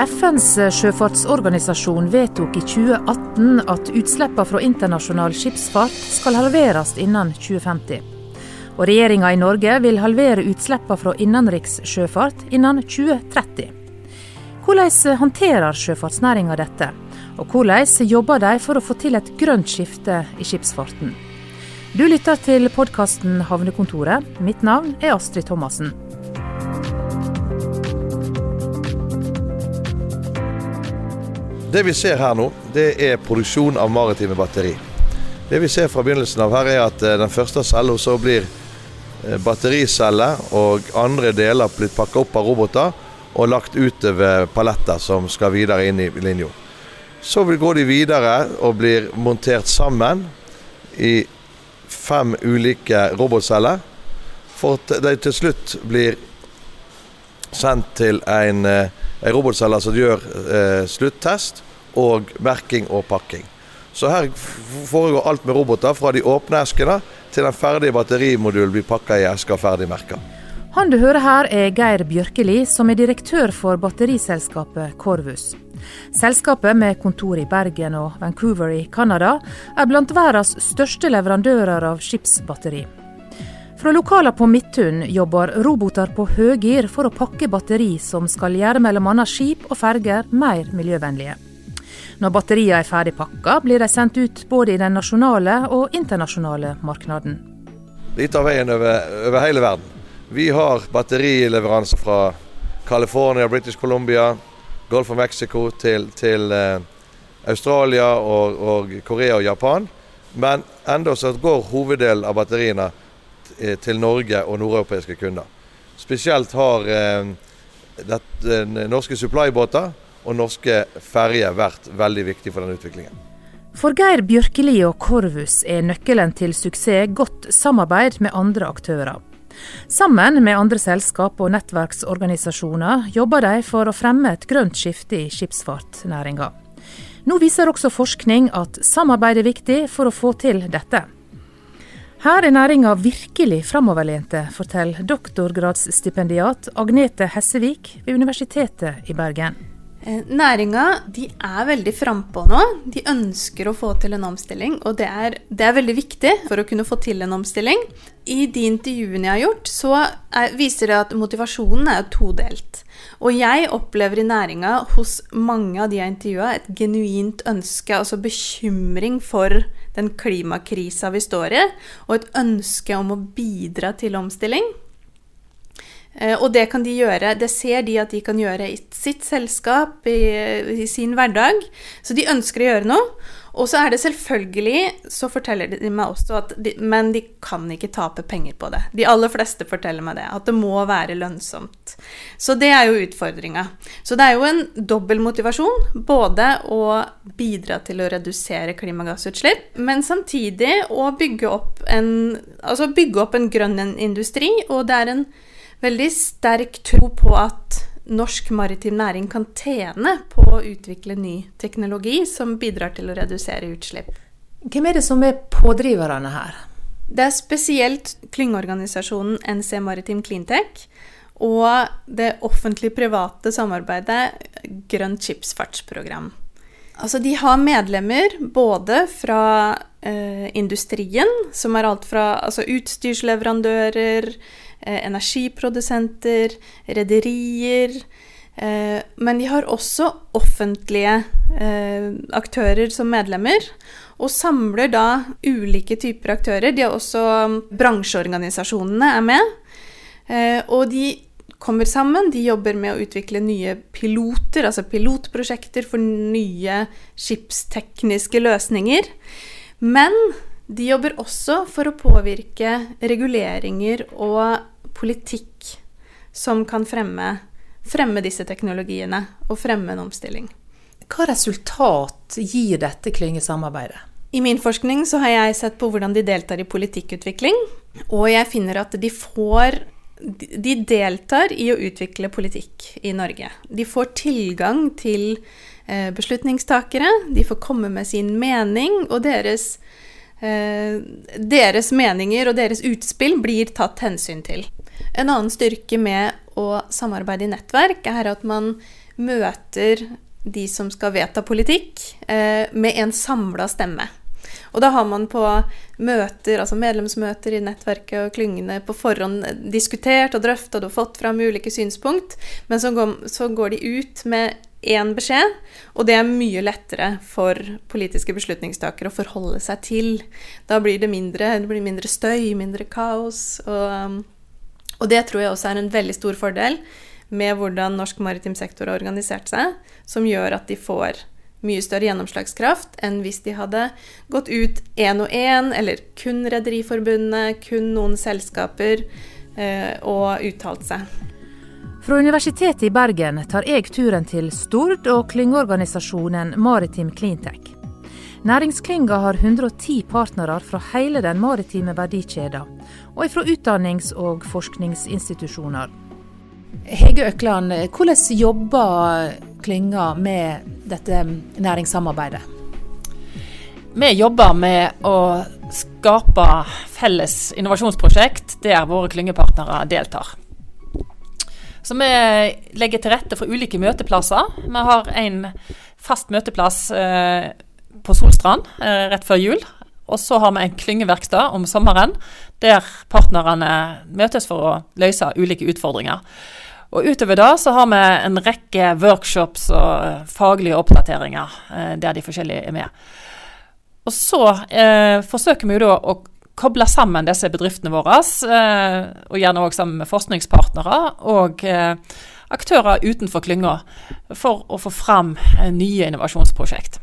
FNs sjøfartsorganisasjon vedtok i 2018 at utslippene fra internasjonal skipsfart skal halveres innen 2050. Og regjeringa i Norge vil halvere utslippene fra innenrikssjøfart innen 2030. Hvordan håndterer sjøfartsnæringa dette, og hvordan jobber de for å få til et grønt skifte i skipsfarten? Du lytter til podkasten Havnekontoret. Mitt navn er Astrid Thomassen. Det vi ser her nå, det er produksjon av maritime batteri. Det vi ser fra begynnelsen av her, er at eh, den første cella så blir eh, battericelle og andre deler blitt pakka opp av roboter og lagt utover paletter som skal videre inn i linja. Så går de videre og blir montert sammen i fem ulike robotceller. For at de til slutt blir sendt til en eh, ei robotselger som gjør eh, sluttest og merking og pakking. Så her foregår alt med roboter, fra de åpne eskene til den ferdige batterimodulen blir pakka i esker ferdig merka. Han du hører her er Geir Bjørkeli, som er direktør for batteriselskapet Corvus. Selskapet med kontor i Bergen og Vancouver i Canada er blant verdens største leverandører av skipsbatteri. Fra lokaler på Midtun jobber roboter på høygir for å pakke batteri som skal gjøre bl.a. skip og ferger mer miljøvennlige. Når batteriene er ferdig pakka, blir de sendt ut både i den nasjonale og internasjonale markedet. De tar veien over, over, hele verden. Vi har batterileveranser fra California, British Columbia, Golf of Mexico til, til eh, Australia og, og, Korea og Japan. Men enda så går hoveddelen av batteriene til Norge og nordeuropeiske kunder. Spesielt har eh, det, norske supply-båter og norske ferjer vært veldig viktig for den utviklingen. For Geir Bjørkeli og Korvus er nøkkelen til suksess godt samarbeid med andre aktører. Sammen med andre selskap og nettverksorganisasjoner jobber de for å fremme et grønt skifte i skipsfartsnæringa. Nå viser også forskning at samarbeid er viktig for å få til dette. Her er næringa virkelig framoverlente, forteller doktorgradsstipendiat Agnete Hessevik ved Universitetet i Bergen. Eh, næringa er veldig frampå nå. De ønsker å få til en omstilling, og det er, det er, veldig viktig for å kunne få til en omstilling. I de intervjuene jeg har gjort, så er, viser det at motivasjonen er todelt. Og jeg opplever i næringa hos mange av de jeg intervjua, et genuint ønske, altså bekymring for den klimakrisa vi står i, og et ønske om å bidra til omstilling. Eh, og det kan de gjøre, det ser de at de kan gjøre i sitt selskap, i, i sin hverdag. Så de ønsker å gjøre noe. Og så er det selvfølgelig, så forteller de meg også at de, Men de kan ikke tape penger på det. De aller fleste forteller meg det. At det må være lønnsomt. Så det er jo utfordringa. Så det er jo en dobbel motivasjon. Både å bidra til å redusere klimagassutslipp, men samtidig å bygge opp en, altså bygge opp en grønn industri. Og det er en veldig sterk tro på at norsk maritim næring kan tjene på å utvikle ny teknologi som bidrar til å redusere utslipp. Hvem er det som er pådriverne her? Det er spesielt klyngeorganisasjonen NC Maritim Cleantech og det offentlig-private samarbeidet Grønt skipsfartsprogram. Altså, de har medlemmer både fra industrien, som er alt fra altså, utstyrsleverandører, Eh, energiprodusenter, rederier. Eh, men de har også offentlige eh, aktører som medlemmer, og samler da ulike typer aktører. De har også bransjeorganisasjonene er med. Og de kommer sammen, de jobber med å utvikle nye piloter, altså pilotprosjekter for nye skipstekniske løsninger. Men de jobber også for å påvirke reguleringer og politikk som kan fremme, fremme disse teknologiene og fremme en omstilling. Hva resultat gir dette klyngesamarbeidet? I min forskning så har jeg sett på hvordan de deltar i politikkutvikling, og jeg finner at de får De deltar i å utvikle politikk i Norge. De får tilgang til beslutningstakere, de får komme med sin mening, og deres Eh, deres meninger og deres utspill blir tatt hensyn til. En annen styrke med å samarbeide i nettverk er at man møter de som skal vedta politikk, eh, med en samla stemme. Og da har man på møter, altså medlemsmøter i nettverket og klyngene på forhånd diskutert og drøftet og fått fram ulike synspunkt, men så går, så går de ut med én beskjed, og det er mye lettere for politiske beslutningstakere å forholde seg til. Da blir det mindre, det blir mindre støy, mindre kaos. Og, og, det tror jeg også er en veldig stor fordel med hvordan norsk maritim sektor har organisert seg, som gjør at de får mye større gjennomslagskraft enn hvis de hadde gått ut én og én, eller kun Rederiforbundet, kun noen selskaper, eh, og uttalt seg. Fra Universitetet i Bergen tar jeg turen til Stord og klyngeorganisasjonen Maritim Cleantech. Næringsklynga har 110 partnere fra hele den maritime verdikjeden, og fra utdannings- og forskningsinstitusjoner. Hege Økland, hvordan jobber klynga med dette næringssamarbeidet? Vi jobber med å skape felles innovasjonsprosjekt der våre klyngepartnere deltar. Så vi legger til rette for ulike møteplasser. Vi har en fast møteplass eh, på Solstrand eh, rett før jul. Og så har vi en klyngeverksted om sommeren, der partnerne møtes for å løse ulike utfordringer. Og utover da så har vi en rekke workshops og eh, faglige oppdateringer eh, der de forskjellige er med. Og så eh, forsøker vi jo da å koble sammen disse bedriftene våre, eh, og gjerne òg sammen med forskningspartnere og eh, aktører utenfor klynga, for å få fram eh, nye innovasjonsprosjekt.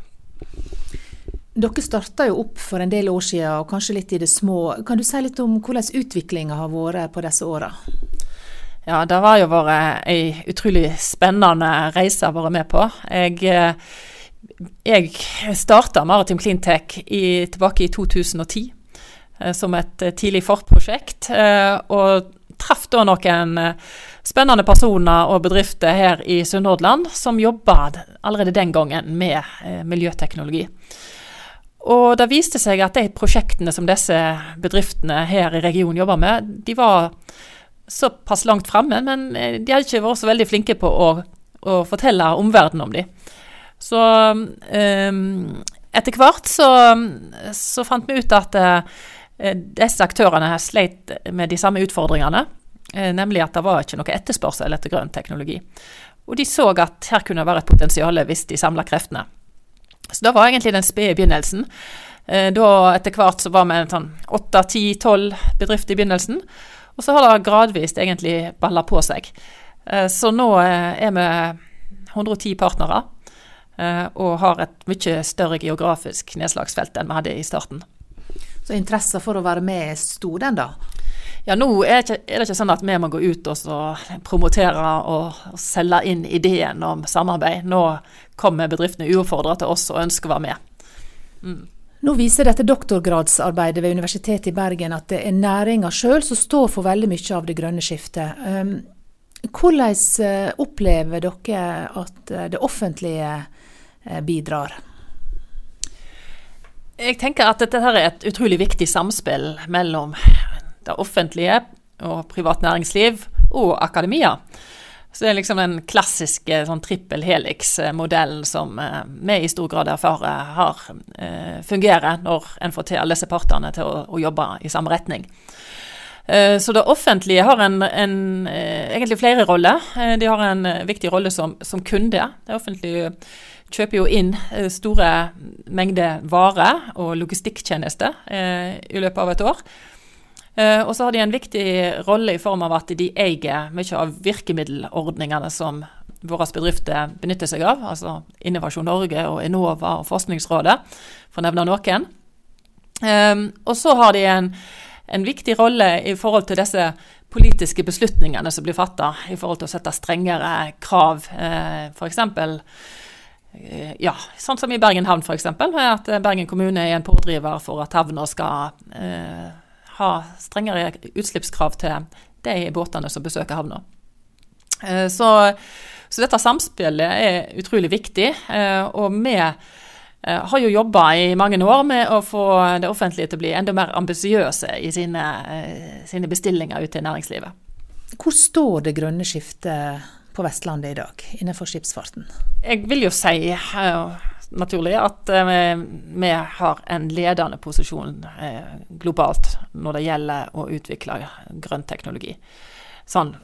Dere starta jo opp for en del år siden, og kanskje litt i det små. Kan du si litt om hvordan utviklinga har vært på disse åra? Ja, det har jo vært ei utrolig spennende reise å være med på. Jeg, jeg starta Maritim Cleantech i, tilbake i 2010 eh, som et eh, tidlig forprosjekt. Og traff da noen spennende personer og bedrifter her i Sunnhordland som jobba allerede den gangen med miljøteknologi. Og det viste seg at de prosjektene som disse bedriftene her i regionen jobber med, de var såpass langt framme, men eh, de hadde ikke vært så veldig flinke på å, å fortelle omverdenen om dem. Så um, etter hvert så, så, fant vi ut at uh, disse aktørene har sleit med de samme utfordringene. Uh, nemlig at det var ikke noe etterspørsel etter grønn teknologi. Og de så at her kunne det være et potensial hvis de samla kreftene. Så det var egentlig den spede begynnelsen. Uh, da etter hvert så var vi sånn åtte, ti, tolv bedrifter i begynnelsen. Og så har det gradvis egentlig balla på seg. Eh, så nå eh, er vi 110 partnere eh, og har et mye større geografisk nedslagsfelt enn vi hadde i starten. Så interessen for å være med er stor, den da? Ja, nå er det, ikke, er det ikke sånn at vi må gå ut og promotere og, og selge inn ideen om samarbeid. Nå kommer bedriftene uoppfordra til oss og ønsker å være med. Mm. Nå viser dette doktorgradsarbeidet ved Universitetet i Bergen at det er næringa sjøl som står for veldig mye av det grønne skiftet. Um, hvordan eh, opplever dere at eh, det offentlige eh, bidrar? Jeg tenker at dette er et utrolig viktig samspill mellom det offentlige og privat næringsliv og akademia. Så det er liksom den klassiske sånn trippel helix-modellen som eh, vi i stor grad erfarer har eh, fungerer når en får til alle disse partene til å, å jobbe i samme retning. Eh, så det offentlige har en, en, eh, egentlig flere roller. Eh, de har en viktig rolle som, som kunde. Det offentlige kjøper jo inn store mengder varer og logistikktjenester i løpet av et år. Og så har de en viktig rolle i form av at de eier mye av virkemiddelordningene som våre bedrifter benytter seg av, altså Innovasjon Norge og Enova og Forskningsrådet, for å nevne noen. Og så har de en, en, viktig rolle i forhold til disse politiske beslutningene som blir fatta, i forhold til å sette strengere krav. Uh, F.eks. Uh, ja, sånn som i Bergen havn, f.eks. At Bergen kommune er en pådriver for at havna skal uh, ha strengere utslippskrav til de båtene som besøker havna. Eh, så, så, dette samspillet er utrolig viktig. Eh, og eh, har jo jobba i mange år med å få det offentlige til å bli enda mer ambisiøse i sine, sine bestillinger ut til næringslivet. Hvor står det grønne skiftet på Vestlandet i dag innenfor skipsfarten? Jeg vil jo si uh, naturlig at vi har en ledende posisjon globalt når det gjelder å utvikle grønn teknologi. Sånn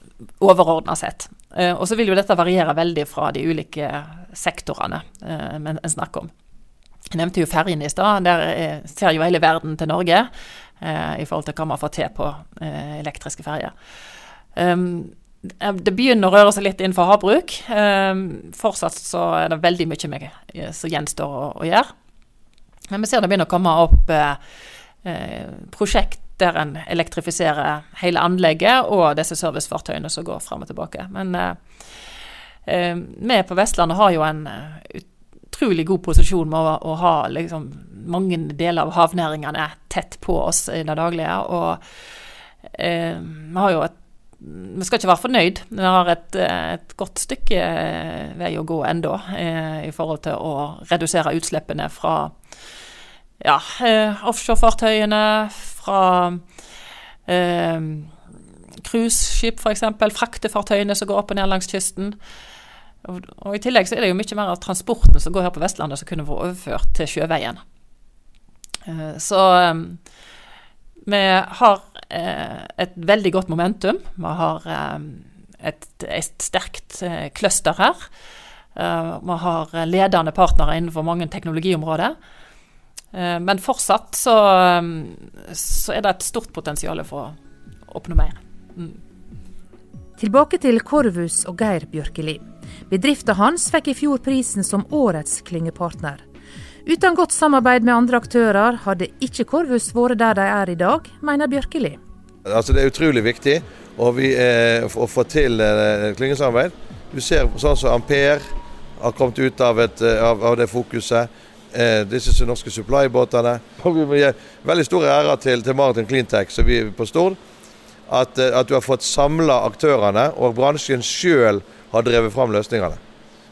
overordna sett. og så vil jo dette variere veldig fra de ulike sektorene en snakker om. Jeg nevnte jo ferjene i stad. Der ser jo hele verden til Norge i forhold til hva man får til på elektriske ferjer. Um, det begynner å røre seg litt innenfor havbruk. Um, fortsatt så er det veldig mye med, eh, som gjenstår å, å, gjøre. Men vi ser det begynner å komme opp eh, eh, prosjekt der en elektrifiserer hele anlegget og disse servicefartøyene som går fram og tilbake. Men eh, eh vi på Vestlandet har jo en utrolig god posisjon med å, å ha liksom, mange deler av havnæringene tett på oss i det daglige. Og eh, vi har jo et vi skal ikke være fornøyd. Vi har et, et godt stykke eh, vei å gå ennå eh, i forhold til å redusere utslippene fra ja, eh, offshorefartøyene, fra eh, cruiseskip f.eks., fraktefartøyene som går opp og ned langs kysten. Og, I tillegg så er det jo mye mer av transporten som går her på Vestlandet som kunne vært overført til sjøveien. Eh, så eh, vi har eh, et veldig godt momentum. Vi har eh, et, et, sterkt eh, cluster her. Vi har ledende partnere innenfor mange teknologiområder. Men fortsatt så, eh, så, er det et stort potensial for å oppnå mer. Mm. Tilbake til Korvus og Geir Bjørkeli. Bedriften hans fikk i fjor prisen som årets klyngepartner. Uten godt samarbeid med andre aktører hadde ikke Korvus vært der de er i dag, mener Bjørkeli. Altså, det er utrolig viktig vi, eh, å få til eh, klyngesamarbeid. Du ser sånn som Ampere har kommet ut av, et, eh, av, av det fokuset. Eh, disse norske supply-båtene. Vi må gi veldig stor ære til, til Maritim Cleantech som vi på Stord. At, eh, at du har fått samla aktørene, og bransjen sjøl har drevet fram løsningene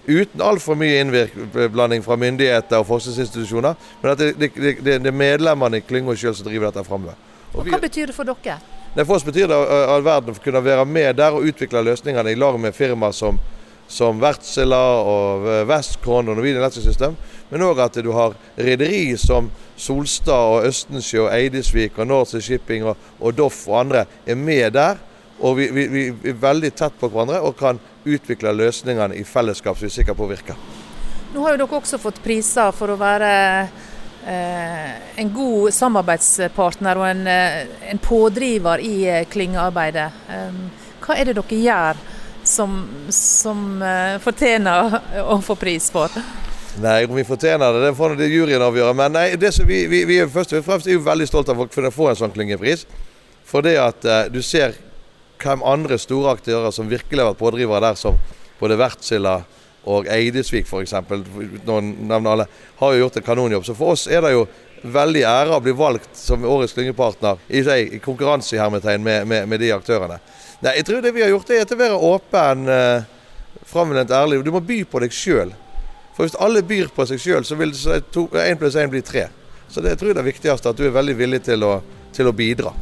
uten altfor mye innblanding fra myndigheter og forskningsinstitusjoner. Men at det, det, det, det er medlemmene i klynga sjøl som driver dette framover. Og Hva betyr det for dere? Det for oss betyr det all verden å kunne være med der og utvikle løsningene i lag med firmaer som, som Wärtsilä og Westcon og Norwegian Electric System. Men òg at du har rederi som Solstad og Østensjø og Eidesvik og Norse Shipping og, og Doff og andre er med der. Og vi, vi, vi, er veldig tett på hverandre og kan utvikle løsningene i fellesskap som vi er sikre på virker. Nå har jo dere også fått priser for å være eh, en god samarbeidspartner og en, eh, en pådriver i eh, klyngearbeidet. Um, hva er det dere gjør som, som uh, fortjener å få pris for? Nei, om vi fortjener det, det får det juryen avgjøre. Men nei, det som vi, vi, vi er først og fremst er jo veldig stolt av å kunne få en sånn klyngepris. For det at eh, du ser hvem andre store aktører som virkelig har vært pådrivere der, som både Wärtsilä og Eidesvik f.eks., har jo gjort en kanonjobb. Så for oss er det jo veldig ære å bli valgt som årets klyngepartner i, i konkurranse hermetegn med, med, med, de aktørene. Nei, jeg tror det vi har gjort, er å være åpen, eh, framoverlent, ærlig. Du må by på deg sjøl. For hvis alle byr på seg sjøl, så vil én pluss én bli tre. Så det, jeg tror det er viktigste, at du er veldig villig til å, til å bidra.